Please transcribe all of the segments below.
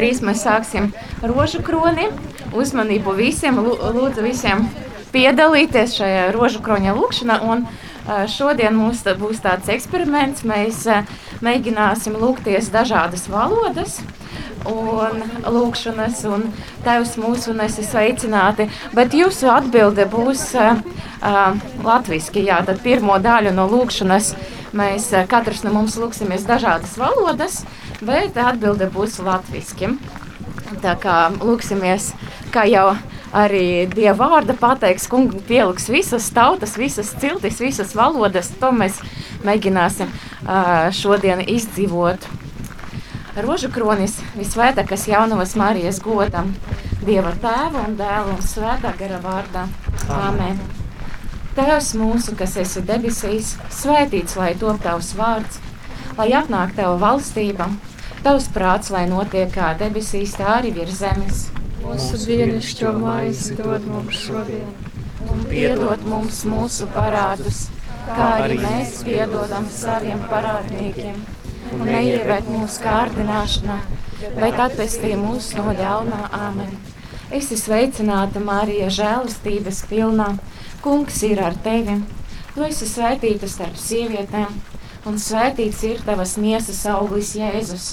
drīz mēs sāksim rožu kroni. Uzmanību visiem, lūdzu visiem piedalīties šajā rožu kroņa lūkšanā. Un, Šodien mums būs tāds eksperiments. Mēs mēģināsim lūgties dažādas valodas un lūkšanas, un Tevs mūsu un esi sveicināti. Bet jūsu atbilde būs uh, uh, latviski. Jā, tad pirmo daļu no lūkšanas mēs uh, katrs no mums lūksimies dažādas valodas, bet atbilde būs latviski. Tā kā lūksimies, kā jau arī Dieva vārda pateiks, kungi pieliks visas tautas, visas ciltis, visas valodas. To mēs mēģināsim šodien izdzīvot. Rožu kronis visvētākās jaunavas Marijas godam, Dieva tēva un dēla un svētā gara vārdā. Āmen! Tēvs mūsu, kas esi debesīs, svētīts lai top tavs vārds, lai atnāk tava valstība, tavs prāts, lai notiek kā debesīs, tā arī virs zemes. Mūsu dienascho maizi dod mums šodien, un piedod mums mūsu parādus, kā arī mēs piedodam saviem parādniekiem un neievēt mūsu kārdināšanā, bet atpestī mūs no ļaunā āmen. Es esmu sveicināta, Marija, žēlastības pilnā. Kungs ir ar tevi. Tu esi svētīta starp sievietēm, un svētīts ir tavas miesas auglis Jēzus.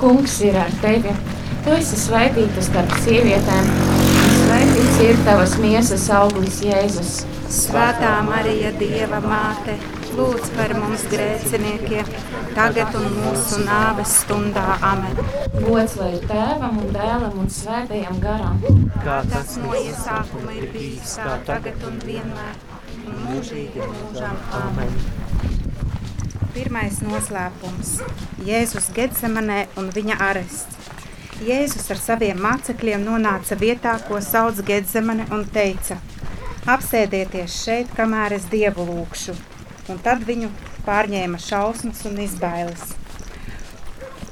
Kungs ir ar tevi. Tu esi svētīta starp sievietēm, un svētīts ir tavas miesas auglis Jēzus. Svētā Marija, Dieva māte, lūdz par mums grēciniekiem, tagad un mūsu nāves stundā. Amen. Gods lai tēvam un dēlam un svētajam garam. Kā tas no iesākuma ir bijis, tā tagad un vienmēr, un mūžīgi mūžam. Amen. Pirmais noslēpums - Jēzus Getsemanē un viņa arests. Jēzus ar saviem mācekļiem nonāca vietā, ko sauc Getsemane, un teica: Apsēdieties šeit, kamēr es dievu lūkšu un tad viņu pārņēma šausmas un izbailes.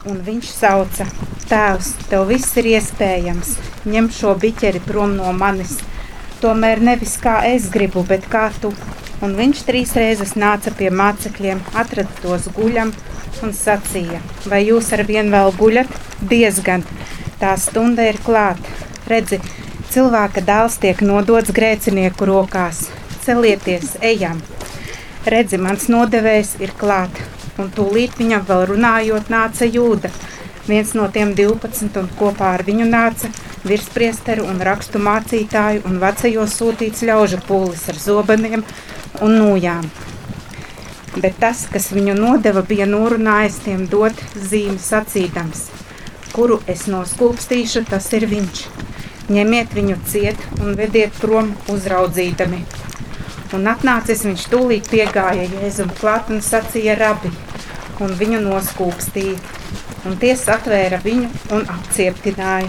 Un viņš sauca: Tēvs, tev viss ir iespējams, ņem šo biķeri prom no manis. Tomēr nevis kā es gribu, bet kā tu. Un viņš trīs reizes nāca pie mācekļiem, atrada tos guļam un sacīja: Vai jūs ar vienu vēl guļat? Diezgan, tā stunda ir klāta. Redzi, cilvēka dēls tiek nodots grēcinieku rokās. Celieties, ejam! redzi, mans nodevējs ir klāt. Un tūlīt viņam vēl runājot, nāca jūda. Viens no tiem 12, un kopā ar viņu nāca virspriesteru un rakstu mācītāju un vecajos sūtīts ļaužu pūlis ar zobeniem un nūjām. Bet tas, kas viņu nodeva, bija norunājis tiem dot zīmi sacīdams, kuru es noskūpstīšu, tas ir viņš. Ņemiet viņu ciet un vediet prom uzraudzīdami Un atnācis viņš tūlīt piegāja Jēzum klāt un sacīja rabi, un viņu noskūpstīja. Un tiesa atvēra viņu un apcietināja.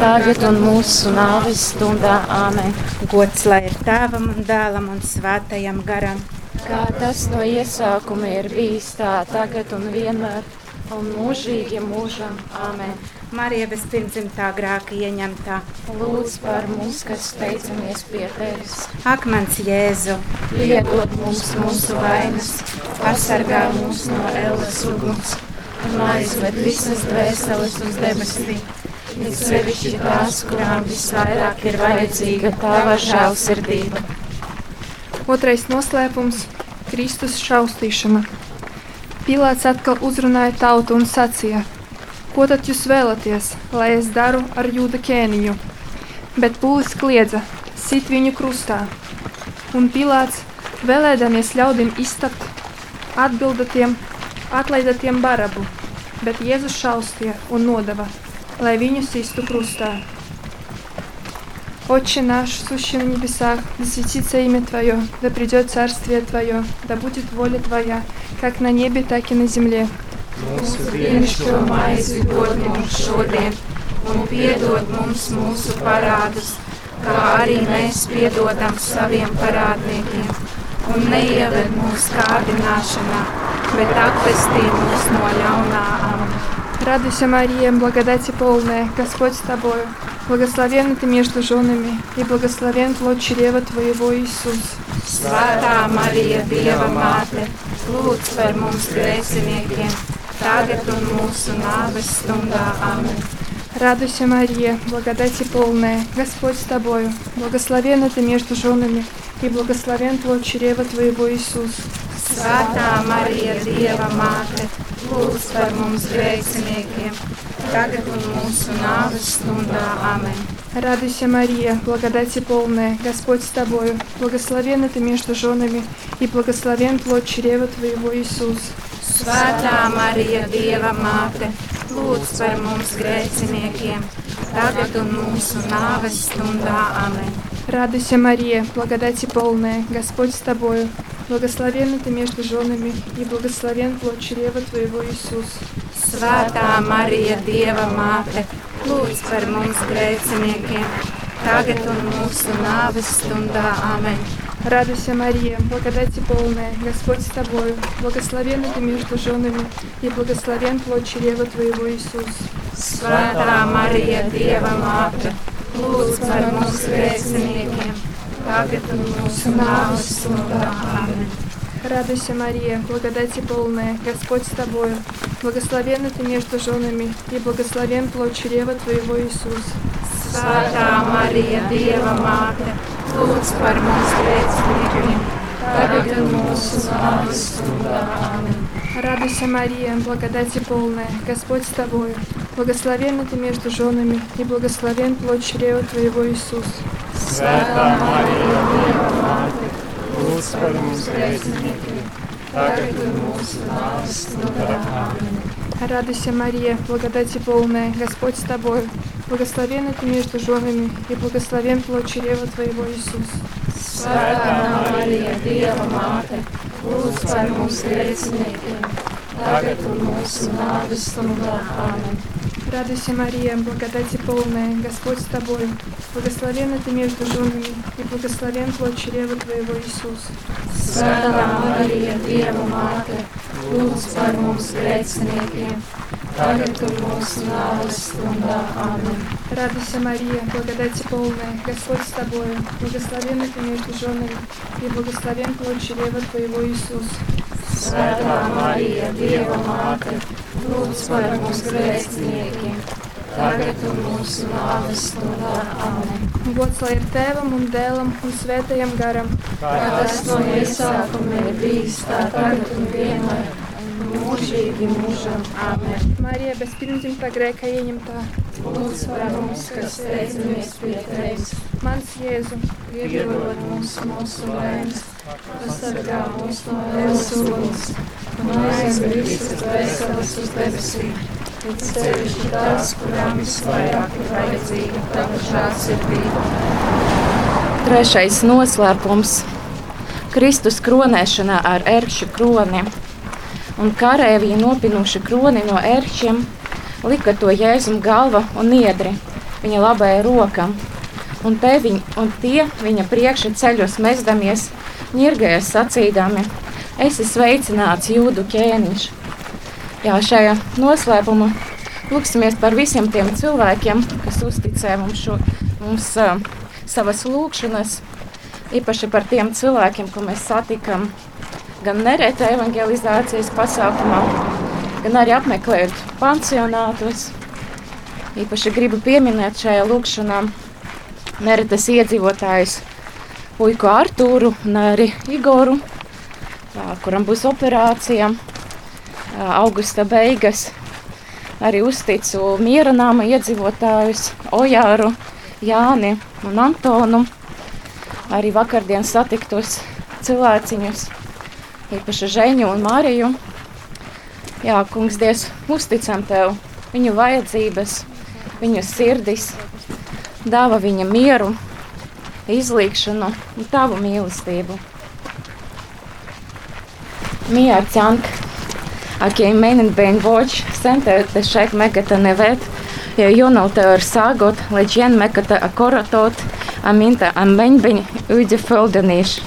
tagad un mūsu nāves stundā. Amen. Gods lai ir tēvam un dēlam un svētajam garam. Kā tas no iesākuma ir bijis tā, tagad un vienmēr, un mūžīgi mūžam. Amen. Marija vispirmzimtā grāka ieņemtā. Lūdz par mums, kas teicamies pie tevis. Ak, mans Jēzu, Piedod mums mūsu vainas, pasargā mūs no ēlas uguns un aizved visas dvēseles uz debesīm. Ir sevišķi tās, kurām visvairāk ir vajadzīga tava žēlsirdība. Otrais noslēpums - Kristus šaustīšana. Pilārs atkal uzrunāja tautu un sacīja: Ko tad jūs vēlaties, lai es daru ar jūda ķēniņu? Bet pūlis kliedza, sit viņu krustā. Un Pilārs, vēlēdamies ļaudīm iztapt, atbilda tiem, atlaida tiem barabu, bet Jēzus šaustīja un nodeva, viņu sistu krustā. Отче наш, сущий на небесах, да светится имя Твое, да придет царствие Твое, да будет воля Твоя, как на небе, так и на земле. Un neieved mūsu kārdināšanā, bet atvestī mūs no ļaunā. Радуйся, Мария, благодати полная, Господь с тобою. Благословенна ты между женами, и благословен плод чрева Твоего, Иисус. Svētā Marija, Dieva māte, lūdz par mums grēciniekiem, tagad un mūsu nāves stundā. Amen. Радуйся, Мария, благодати полная, Господь с тобою. Благословенна ты между женами, и благословен плод чрева Твоего, Иисус. Svētā Marija, Dieva māte, lūdz par mums grēciniekiem, tagad un mūsu nāves stundā. Amen. Радуйся, Мария, благодати полная, Господь с тобою. Благословенна ты между женами, и благословен плод чрева Твоего, Иисус. Svētā Marija, Dieva māte, lūdz par mums grēciniekiem, tagad un mūsu nāves stundā. Amen. Радуйся, Мария, благодати полная, Господь с тобою. Благословенна ты между женами, и благословен плод чрева Твоего, Иисус. Svētā Marija, Dieva māte, lūdz par mums grēciniekiem, tagad un mūsu nāves stundā. Amen. Радуйся, Мария, благодати полная, Господь с тобою, благословенна ты между женами, и благословен плод чрева твоего, Иисус. Svētā Marija, Dieva māte, lūdz par mums grēciniekiem, Радуйся, Мария, благодати полная, Господь с тобою, благословенна ты между женами, и благословен плод чрева твоего, Иисус. Svētā Marija, Dieva māte, lūdz par mums grēciniekiem, tagad un mūsu nāves stundā. Amen. Радуйся, Мария, благодати полная, Господь с тобою, благословенна ты между женами, и благословен плод чрева твоего, Иисус. Свята Марія, Діва Мати, Господи, Мусезники, так и нас на Радуйся, Мария, благодати полная, Господь с тобой. Благословенна ты между женами, и благословен плод чрева твоего, Иисус. Святая Мария, Дева Мати, Господи, мусрецники, так и тумус на. Аминь. Радуйся, Мария, благодати полная, Господь с тобою, благословенна ты между женами, и благословен плод чрева твоего, Иисус. Svētā Marija, Dieva māte, lūdz par mums grēciniekiem, tagad un mūsu nāves stundā. Amen. Радуйся, Мария, благодати полная, Господь с тобою, благословенна ты между женами, и благословен плод чрева твоего, Иисус. Svētā Marija, Dieva māte, lūdz par mums grēciniekiem, tagad un mūsu nāves stundā. Amen. Gods lai ir tēvam un dēlam un svētajam garam, Kā tas no iesākuma ir bijis, tā tagad un vienmēr, mūžīgi mūžam. Amen. Marija bez pirmdzimta grēka ieņemtā. Lūdz par mums, kas teicamies pie tevis, Mans Jēzu, piedod mums mūsu lēmas, pasargā mūs no ēlas uguns, un aizmirst veselas uz debesīm. Ir sevišķi tās, kurām visvairāk ir vajadzīga tava žēlsirdība. Trešais noslēpums - Kristus kronēšanā ar ērkšķu kroni. Un karēvī nopinuši kroni no ērkšķiem, lika to jēzum galva un niedri viņa labajai rokam. Un, viņ, un tie viņa priekšā ceļos mezdamies, ņirgājas sacīdami: Es esmu sveicināts jūdu ķēniņš. Jā, šajā noslēpumā lūksimies par visiem tiem cilvēkiem, kas uzticēja mums, šo, mums uh, savas lūkšanas, īpaši par tiem cilvēkiem, ko mēs satikām gan nerēta evangelizācijas pasākumā, gan arī apmeklējot pansionātus. Īpaši gribu pieminēt šajā lūkšanā neretas iedzīvotājus puiku Artūru un arī Igoru, kuram būs operācija augusta beigas. Arī uzticu miera nama iedzīvotājus Ojāru, Jāni un Antonu. Arī vakardien satiktos cilvēciņus, īpaši Žēņu un Mariju. Jā, kungs, Dievs, uzticam Tev viņu vajadzības, viņu sirdis, dāvā viņa mieru, izlīgšanu un Tavu mīlestību. Mia Tjank, aki menen ben voč, sente te šek mekata nevet, ja junauta ar sagot, lai džien mekata akoratot, aminta ambeņbeņ uģi foldenīš.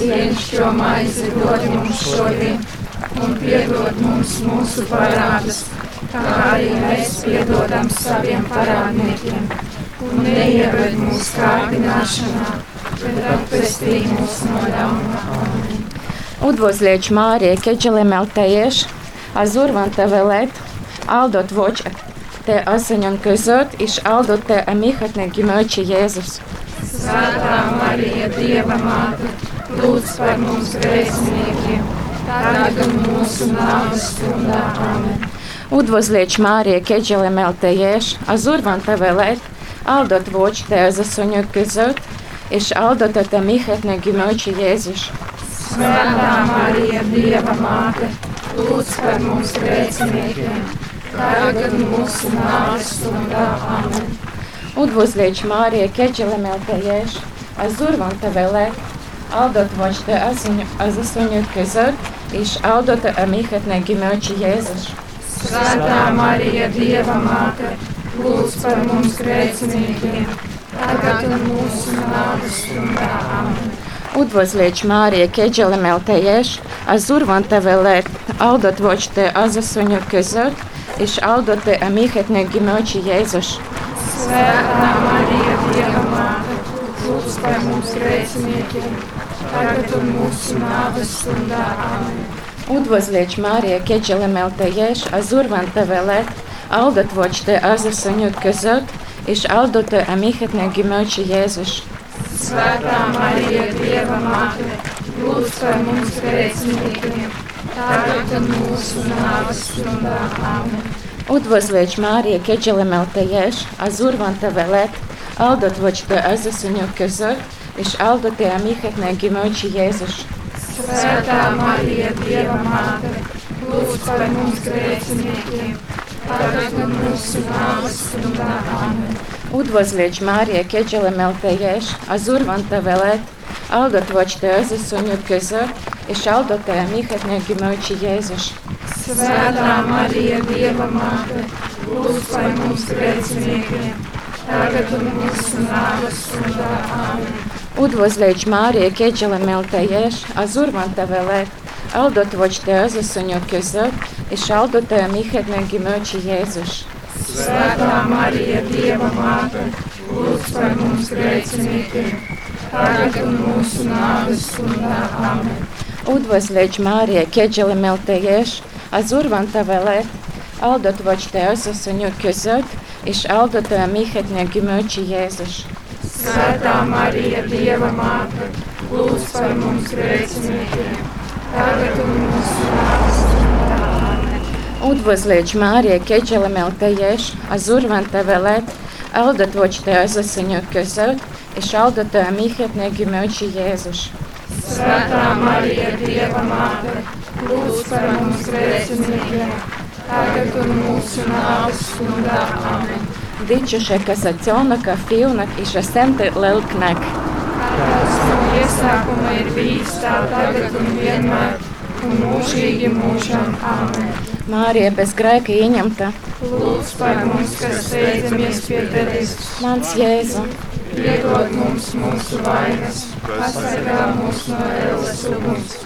Dienas šo maizi dod mums šodien, un piedod mums mūsu parādus, kā arī mēs piedodam saviem parādniekiem. Un neieved mūsu kārdināšanā, bet atpestī mūs no. Udvozlieć Mārija, keģelem eltējieš, azurvan te velēt, aldot voč te asaņon kazot, iš aldot te amihatne gimöči Jēzus. Svētā Marija, Dieva māte, lūdz par mums grēciniekiem, tagad un mūsu nāves stundā. Amen. Udvozlieć Mārija, keģelem eltējieš, azurvan te velēt, aldot voč te asaņon kazot, iš aldot te amihatne gimöči Jēzus. Svētā Marija, Dieva māte, lūdz par mums grēciniekiem, tagad un mūsu nāves stundā. Amen. Udvozlieć Mārija, keģelem eltējieš, azurvan te velēt, aldot voč te asaņon kazot, iš aldot te amihatne gimöči Jēzus. Svētā Marija, Dieva māte, lūdz par mums grēciniekiem, tagad un mūsu nāves stundā. Amen. Udvozlieć Marija, Kedžele Melteješ, Azurvante Velet, Aldotvočte Azasuņu Kezot, Iš Aldote Amihetne Gimoči Jēzus. Svētā Marija, Dieva māte, lūdz par mums grēciniekiem, tagad un mūsu nāves stundā. Amen. Udvozlieć Marija, Kedžele Melteješ, Azurvante Velet, Aldotvočte Azasuņu Kezot, Iš Aldote Amihetne Gimoči Jēzus. Svētā Marija, Dieva māte, lūdz par mums grēciniekiem, tagad un mūsu nāves stundā. Amen. Udvozlieć Marija, Kedžele Melteješ, Azurvante Velet, Aldotvočte Azasuņu Kezot, Iš Aldote Amihetne Gimoči Jēzus. Svētā Marija, Dieva māte, lūdz par mums grēciniekiem, un. Amen. Udvozlieć Marija, Kedžele Melteješ, Azurvante Velet, Aldotvočte Azasuņu Kezot, Iš Aldote Amihetne Gimoči Jēzus. Svētā Marija, Dieva māte, lūdz par mums grēciniekiem, tagad un mūsu nāves stundā. Amen. Udvozlieć Marija, Kedžele Melteješ, Azurvante Velet, Aldotvočte Azasuņu Kezot, Iš Aldote Amihetne Gimoči Jēzus. Svētā Marija, Dieva māte, lūdz par mums grēciniekiem, tagad un mūsu nāves stundā. Amen. Udvozlieć Marija, Kedžele Melteješ, Azurvante Velet, Aldotvočte Azasuņu Kezot, Iš Aldote Amihetne Gimoči Jēzus. Svētā Marija, Dieva māte, lūdz par mums grēciniekiem, tagad un mūsu nāves stundā. Amen. Udvozlieć Marija, Kedžele Melteješ, Azurvante Velet, Aldotvočte Azasuņu Kezot, Iš Aldote Amihetne Gimoči Jēzus. Svētā Marija, Dieva māte, lūdz par mums grēciniekiem, tagad un mūsu nāves stundā. Amen. Dičuše kasacionaka filnak iša semte lelknek. Tas no iesākuma ir bijis tā tagad un vienmēr, un mūžīgi mūžam. Amen. Mārija bez grēka ieņemta. Lūdz par mums, kas steidzamies pie tevis, Mans Jēzu, piedod mums mūsu vainas, pasargā mūs no ēlas uguns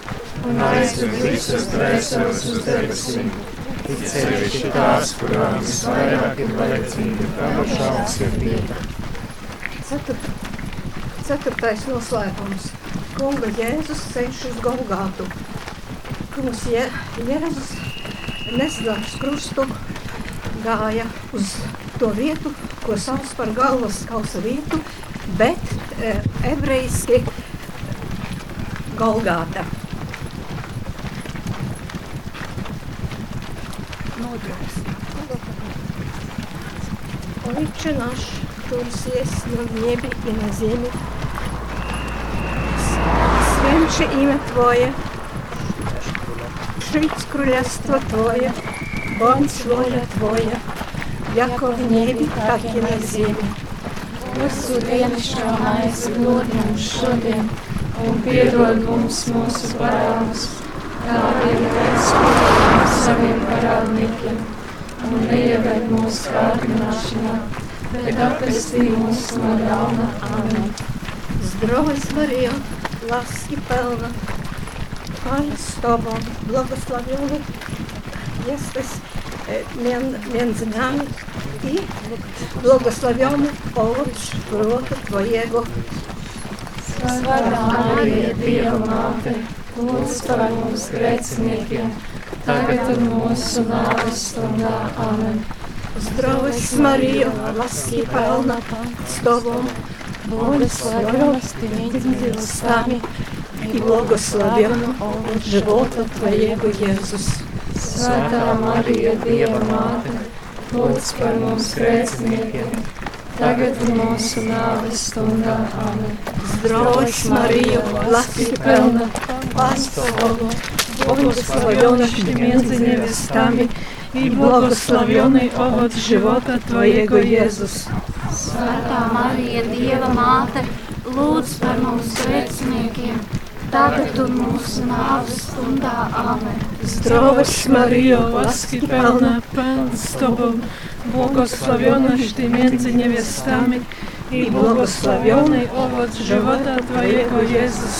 un aizved visus dvēseles uz debesīm. Sevišķi tās, kurām visvairāk ir vajadzīga žēlsirdība. Ceturt, ceturtais noslēpums. Kunga Jēzus ceļš uz Golgātu Kungs Je, Jēzus nesdams krustu gāja uz to vietu, ko sauc par galvas kausa vietu, bet e, ebrejiski Golgāta. Отче наш, кто есть на небе и на земле, святше имя Твое, жить крólestwo Twoje, bądź воля Твоя, яко в небе, так и на земле. Mūsu dienascho maizi dod mums šodien, un piedod mums mūsu parādus, kā arī mēs piedodam saviem parādniekiem, un neieved mūsu kārdināšanā, bet atpestī mūs no ļauna. Amen. Здравой Мария, ласки полна, Пан с Тобой, благословенный, jesteś e, mię- między nami i błogosławiony owoc żywota Twojego. Svētā Marija, Dieva māte, lūdz par mums grēciniekiem, tagad un mūsu nāves stundā. Amen. Zdrowaś Maryjo, łaski pełna, z Tobą, błogosławionaś Ty między niewiastami i błogosławiony owoc żywota Twojego Jezus. Svētā Marija, Dieva māte, lūdz par mums grēciniekiem, tagad un mūsu nāves stundā. Amen. Zdrowaś Maryjo, łaski pełna, Pan z Tobą, błogosławionaś Ty między niewiastami i błogosławiony owoc żywota Twojego Jezus. Svētā Marija, Dieva māte, lūdz par mums grēciniekiem, tagad un mūsu nāves stundā. Amen. Zdrowaś Maryjo, łaski pełna Pan z Tobą, błogosławionaś Ty między niewiastami i błogosławiony owoc żywota Twojego Jezus.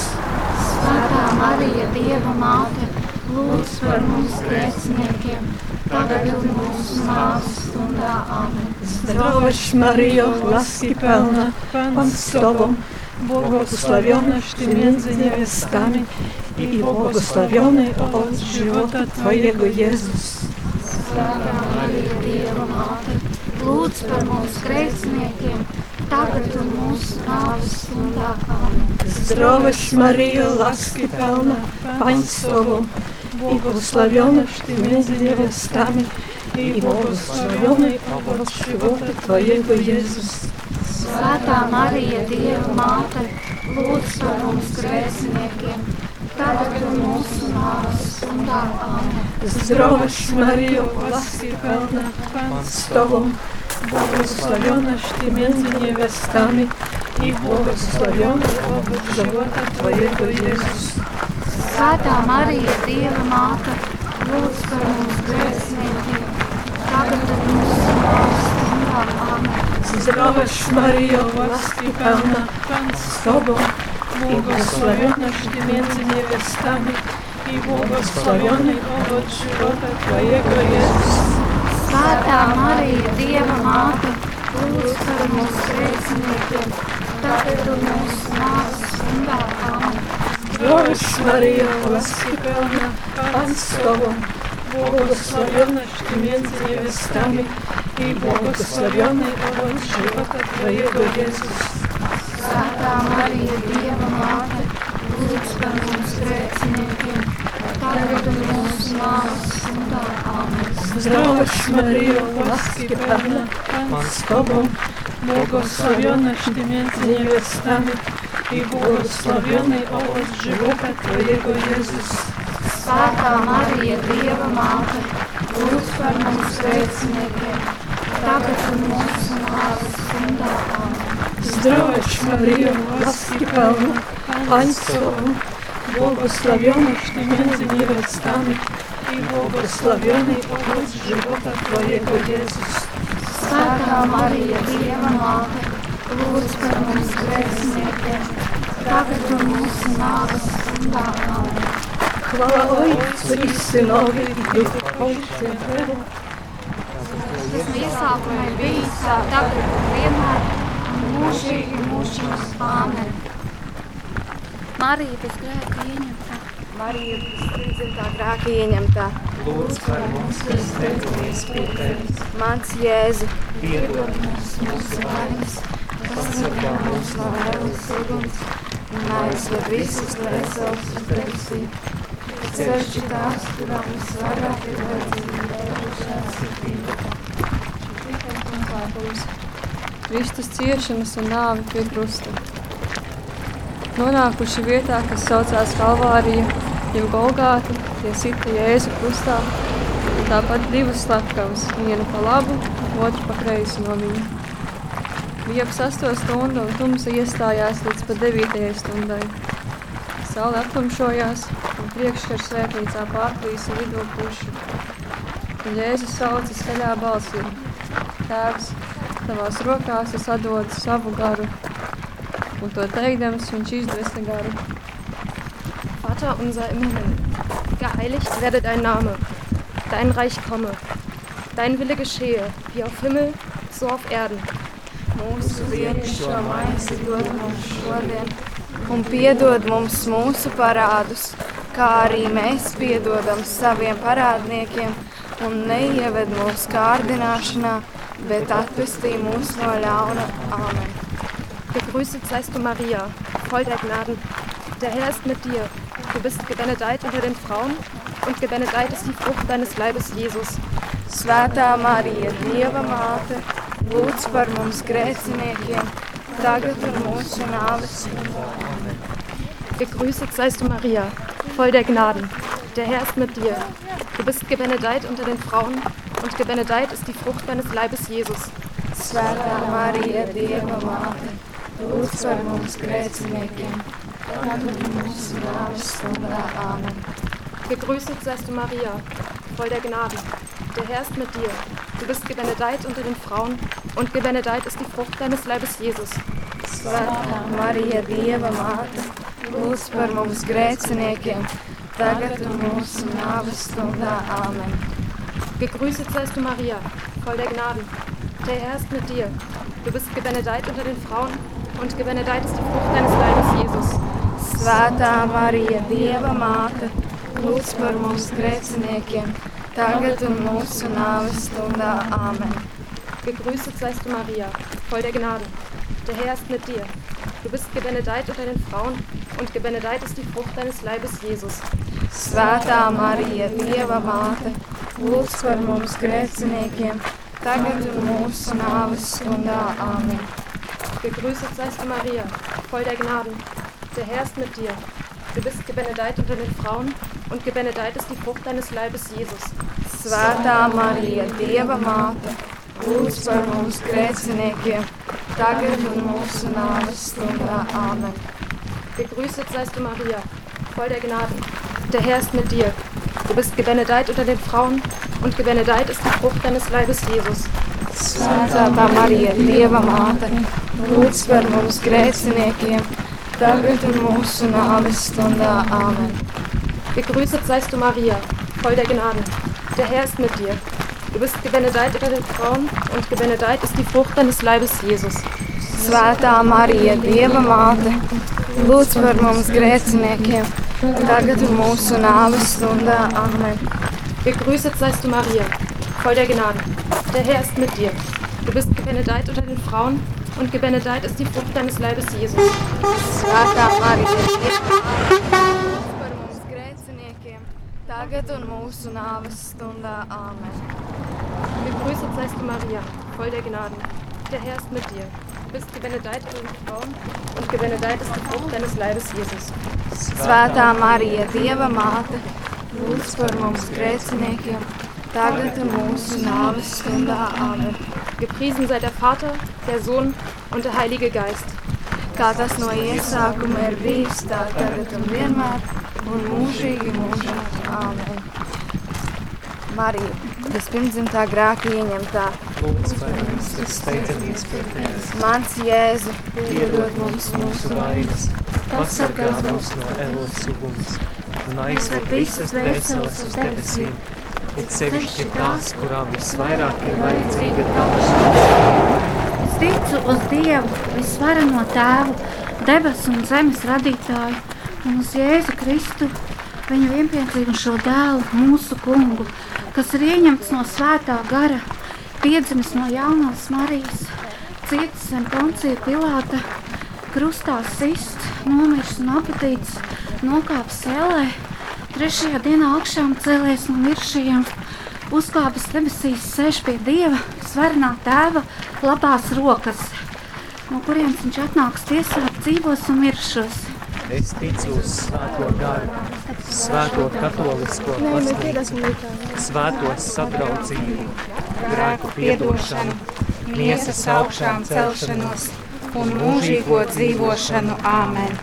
Svētā Marija, Dieva māte, lūdz par mums grēciniekiem, tagad un mūsu nāves stundā. Amen. Zdrowaś Maryjo, łaski pełna Pan z Tobą, благословенна ты между невестами, и благословенный овод живота Твоего, Иисус. Svētā Marija, Dieva māte, lūdz par mums grēciniekiem, tagad un mūsu nāves stundā. Amen. Здравость, Мария, ласки полна, Пан с Тобой, благословенна ты между невестами, и благословенный овод живота Твоего, Иисус. Svētā Marija, Dieva māte, lūdz par mums grēciniekiem, tagad un mūsu nāves stundā. Amen. Здравость, Мария, ласки полна, Пан с Тобой, благословенна ты между невестами, и благословенный овод живота Твоего, Иисус. Svētā Marija, Dieva māte, lūdz par mums grēciniekiem, tagad un mūsu nāves stundā. Zdrowaś Maryjo, łaski pełna, Pan z Tobą, błogosławionaś Ty między niewiastami i błogosławiony owoc żywota Twojego Jezus. Svētā Marija, Dieva māte, lūdz par mums grēciniekiem, tagad un mūsu nāves stundā. Amen. Zdrowaś Maryjo, łaski pełna, Pan z Tobą, błogosławionaś Ty między niewiastami i błogosławiony owoc żywota Twojego, Jezus. Święta Maryjo, Diewa Mater, módl za nami grzesznymi, teraz i w godzinę Amen. Zdrowaś Maryjo, łaski pełna, Pan z Tobą, błogosławionaś Ty między niewiastami i błogosławiony owoc żywota Twojego, Jezus. Święta Maryjo, Diewa Mater, módl za nami grzesznymi, tagad un mūsu nāves stundā. Amen. Здравость, Мария, ласки полна, Пан с Тобой, благословенна ты между невестами, и благословенный овод живота Твоего, Иисус. Svētā Marija, Dieva māte, lūdz par mums grēciniekiem, tagad un mūsu nāves stundā. Amen. Хвала Отцу и Сынову и Духу kas no iesākuma ir bijis, tā tagad un vienmēr un mūžīgi mūžīgs. Āmen. Marija bez grēka ieņemtā. Marija bez spridzimtā grēka ieņemtā. Lūdzu, kā mums, kas steidzamies pie tevis. Mans Jēzu. Piedod mums mūsu vainas, pasargā mūsu no vēlas uguns un aizved visus no esošas debesīm ceļš tās, kurām visvairāk ir vajadzīga lūkšanas sirdība žēlsirdība. Kristus ciešanas un nāvi pie krusta. Nonākuši vietā, kas saucās Kalvārija, jau Golgāta, tie sita Jēzu krustā, un tāpat divas slepkavas, viena pa labu, otru pa kreisi no viņa. Bija ap sesto stundu un tumsa iestājās līdz pat devītajai stundai. Saule aptumšojās un priekškars svētnīcā pārplīsa vidū pušu. Jēzus sauca skaļā balsī. Tēvs, tavās rokās es atdodu savu garu. Un to teikdams, viņš izdvesa garu. Vater unser im Himmel, geheiligt werde dein Name, dein Reich komme, dein Wille geschehe, wie auf Himmel, so auf Erden. mūsu dienascho maizi dod mums šodien, un piedod mums mūsu parādus, kā arī mēs piedodam saviem parādniekiem, un neieved mūsu kārdināšanā, bet atpestī mūs no ļauna. Āmen! Gegrüßet seist du, Maria, voll der Gnaden. Der Herr ist mit dir. Du bist gebenedeit unter den Frauen und gebenedeit ist die Frucht deines Leibes, Jesus. Svētā Marija, Dieva māte, lūdz par mums grēciniekiem, tagad un mūsu nāves Gegrüßet seist du, Maria, voll der Gnaden. Der Herr ist mit dir. Du bist gebenedeit unter den Frauen und gebenedeit ist die Frucht deines Leibes, Jesus. Svētā Marija, Dieva māte, lūdz par mums grēciniekiem, tagad mūsu nāves stundā. Āmen! Gegrüßet seist du, Maria, voll der Gnaden. Der Herr ist mit dir. Du bist gebenedeit unter den Frauen und gebenedeit ist die Frucht deines Leibes, Jesus. Svētā Marija, Dieva māte, lūdz par mums grēciniekiem, tagad mūsu nāves stundā. Āmen. Gegrüßet seist du, Maria, voll der Gnaden. Der Herr ist mit dir. Du bist gebenedeit unter den Frauen und gebenedeit ist die Frucht deines Leibes, Jesus. Svētā Marija, Dieva māte, lūdz par mums grēciniekiem, tagad un mūsu nāves stundā. Āmen. Gegrüßet seist du, Maria, voll der Gnade. Der Herr ist mit dir. Du bist gebenedeit unter den Frauen und gebenedeit ist die Frucht deines Leibes, Jesus. Svētā Marija, Dieva māte, lūdz par mums grēciniekiem, tagad un mūsu nāves stundā. Āmen. Gegrüßet seist du, Maria, voll der Gnaden. Der Herr ist mit dir. Du bist gebenedeit unter den Frauen und gebenedeit ist die Frucht deines Leibes, Jesus. Svētā Marija, Dieva māte, lūdz par mums grēciniekiem, tagad un mūsu nāves stundā. Āmen. Gegrüßet seist du, Maria, voll der Gnaden. Der Herr ist mit dir. Du bist gebenedeit unter den Frauen und gebenedeit ist die Frucht deines Leibes, Jesus. Svētā Marija, Dieva māte, lūdz par mums grēciniekiem, tagad un mūsu nāves stundā. Āmen. Gegrüßet seist du, Maria, voll der Gnaden. Der Herr ist mit dir. Du bist gebenedeit unter den Frauen und gebenedeit ist die Frucht deines Leibes, Jesus. Svētā Marija, Dieva māte, lūdz par mums grēciniekiem, un mūsu nāves stundā. Amen. Gegrüßet seist du, Maria, voll der Gnade. Der Herr ist mit dir. Du bist gebenedeit unter den Frauen und gebenedeit ist die Frucht deines Leibes, Jesus. Nāves stundā. Amen. Gegrüßet seist du, Maria, voll der Gnade. Der Herr ist mit dir. Du bist gebenedeit unter den Frauen und gebenedeit ist die Frucht deines Leibes, Jesus. Svētā Marija, Dieva māte, lūdz par mums grēciniekiem, tagad un mūsu nāves stundā. Amen. Gepriesen sei der Vater, der Sohn und der Heilige Geist. Kā tas no iesākuma ir bijis, tā tagad un vienmēr, un mūžīgi mūžīgi. Amen. Marija, vispirmdzimtā grēka ieņemtā, Lūdzu, mums, kas steidzamies pie tevis. mans Jēzu, Piedod mums mūsu vainas, pasargā mūs no elos uguns un aizved visas dvēseles uz debesīm, it sevišķi tās, kurām visvairāk ir vajadzīga tava Es ticu uz Dievu, visvarano tēvu, debesu un zemes radītāju, un uz Jēzu Kristu, viņa vienpiedzimušo dēlu, mūsu kungu, kas ir ieņemts no svētā gara, piedzimis no jaunās Marijas, cietis zem poncija Pilāta, krustā sists, nomirs un apetīts, nokāpis ēlē, trešajā dienā augšām cēlies no miršajiem, uzkāpis debesīs, sēž pie Dieva, svarenā tēva, labās rokas, no kurienes viņš atnāks tiesāt dzīvos un miršos. Es ticu uz svēto garu, svēto katolisko baznīcu, svēto sadraudzību, grēku piedošanu, miesas augšām celšanos un mūžīgo dzīvošanu. Āmen!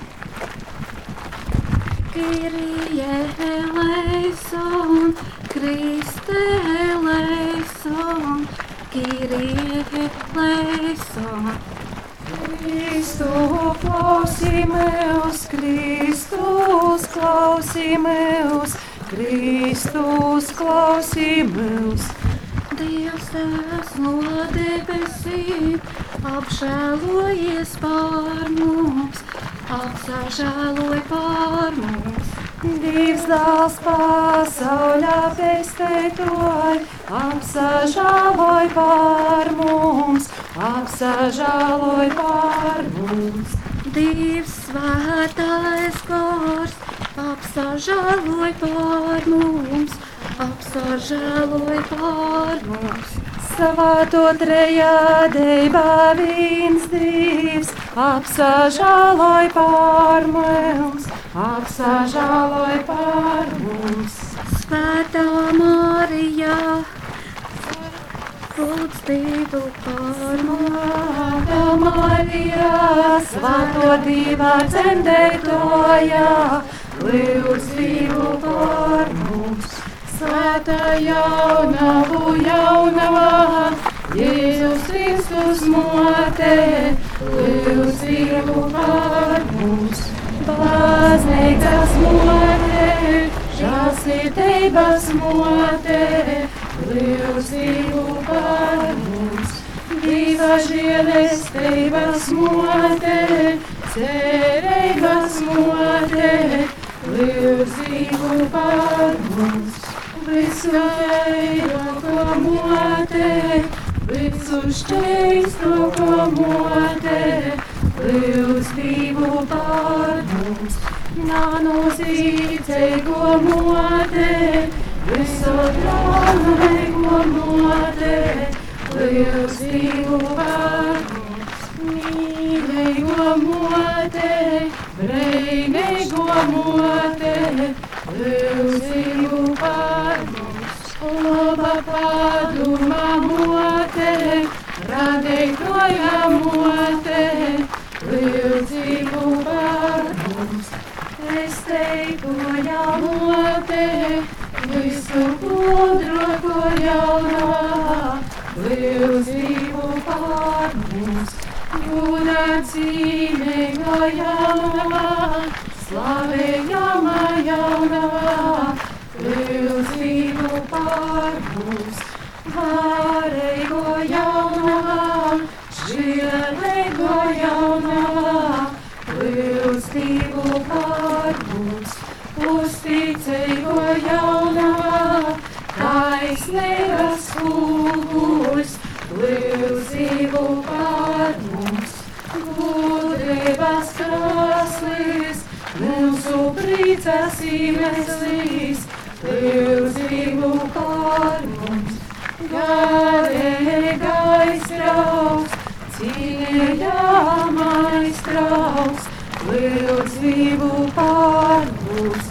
Kyrie eleison, Christe eleison, Kyrie eleison. Kristu klausīmēs, Kristus klausīmēs, Kristus klausīmēs. Dievs tās no debesīm, apžēlojies pār mums, apsažēloj pār mums. Dievs pasaulē pestētoji, apsažāloj pār mums, apsažāloj pār mums. Dievs svētais gars, apsažēloj pār mums, apsažēloj pār mums. Savāto trejādībā viens Dievs, apsažāloj pār mums, apsažāloj pār mums. Svētā Marijā, lūdz Dievu pār Māte Marijā, svēto divā dzemdētojā, lūdz Dievu pār mums. Svētā jaunavu jaunavā, Jēzus Kristus motē, lūdzību par mums. Baznīcas motē, žāsītības motē, lūdzību par mums. Dieva žēlestības motē, cerības motē, motē, lūdzību par mums. Nanozīcēgo motē, visu draudzīgo Laba paduma motē, radētoja motē, lūdzību par mums. Es teiktu jaunotē, visu gudroko jaunā, lūdzību par mums. Guda cīnīga jaunā, slavējama jaunā, lūdzību par mums. Varēgo jaunā, šķielēgo jaunā, lūdzību par mums. Uzticēgo jaunā, taisnības kūgus, lūdzību par mums. Gudrības krāslis, mūsu priecas iemeslis, lūdzību par mums. Garīgais trauks, cīnījamais trauks, lūdzību par mums.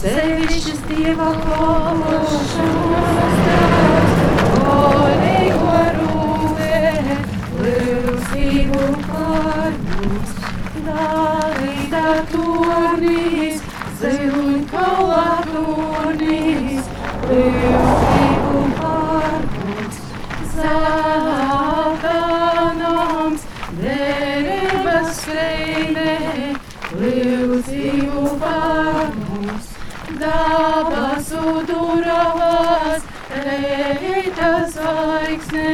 Sevišķis Dieva kalpošanas trauks, godīgo rūpē, lūdzību par mums. Darīta turnīs, Dabasu duravas, reita zvaigznē,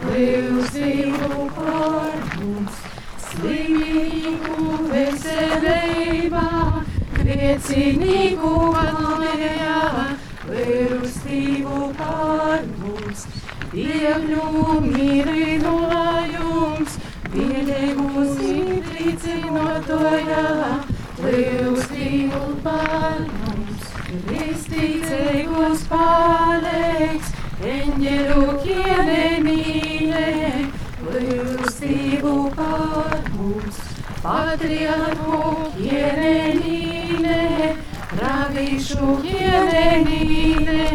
lūdzību par mums. Slimīgu veselībā, griecinīgu galējā, lūdzību par mums. Dievļu mīrinājums, pieļēmus ītricinotojā, lūdzību Patriarhu kienemīlē, pravīšu kienemīlē,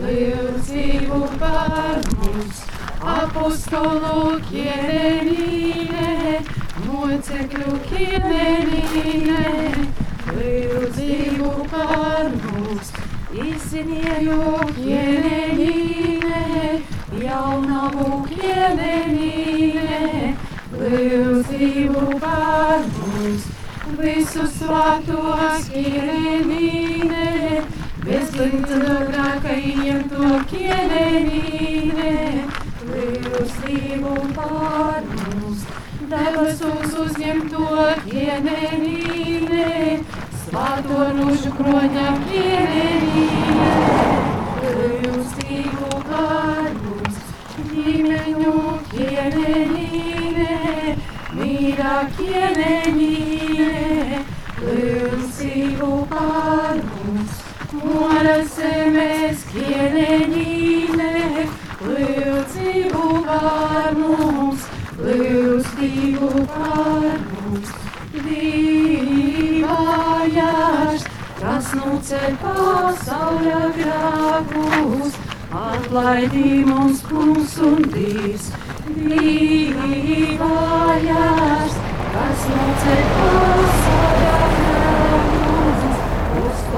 lūdzību par mums. Apostolu kienemīlē, mocekļu kienemīlē, lūdzību par mums. Izzinieju kienemīlē,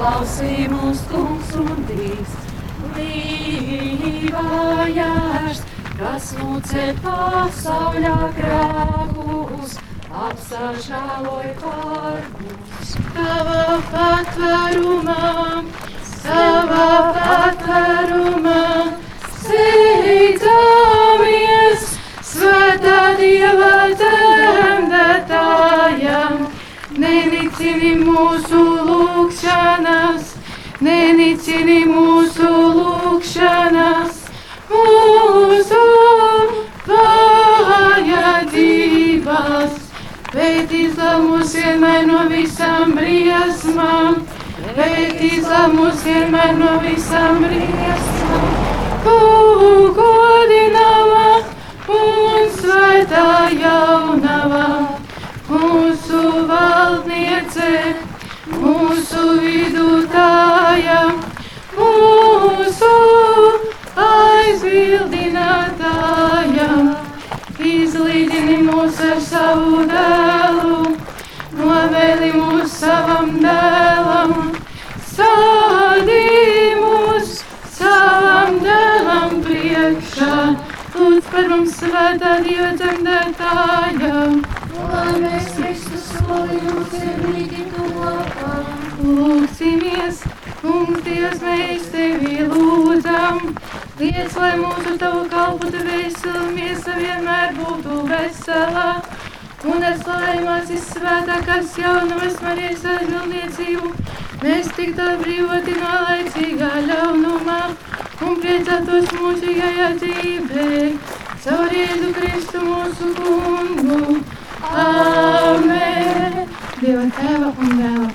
uzklausī mums kungs un dīs. dzīvājās, kas lūdze pasauļā grēkus, apsažāloj par mums. Tava patvērumā, tava patvērumā, steidzamies, nenicini mūsu lūkšanas, nenicini mūsu lūkšanas, mūsu vajadzības. Bet izlamus vienmēr no visām briesmām, bet izlamus vienmēr no visām briesmām. Godinava un svētā jaunava, valdniece, mūsu vidutāja, mūsu aizbildinātāja. Izlīdini mūs ar savu dēlu, novēli mūs savam dēlam, sādī mūs savam dēlam priekšā, lūdz par mums svētā Dieva dzemdētāja. Lai Lūksimies, kungs, Dievs, mēs tevi lūdzam. Liec, lai mūsu tavu kalpu te veselamies, vienmēr būtu vesela. Un ar slaimās izsvētākās jaunavas Marijas aizbildniecību mēs tiktu atbrīvoti no laicīgā ļaunumā un priecātos mūžīgajā dzīvē. Caur Jēzu Kristu mūsu kungu. Amen! Dieva tēva un dēla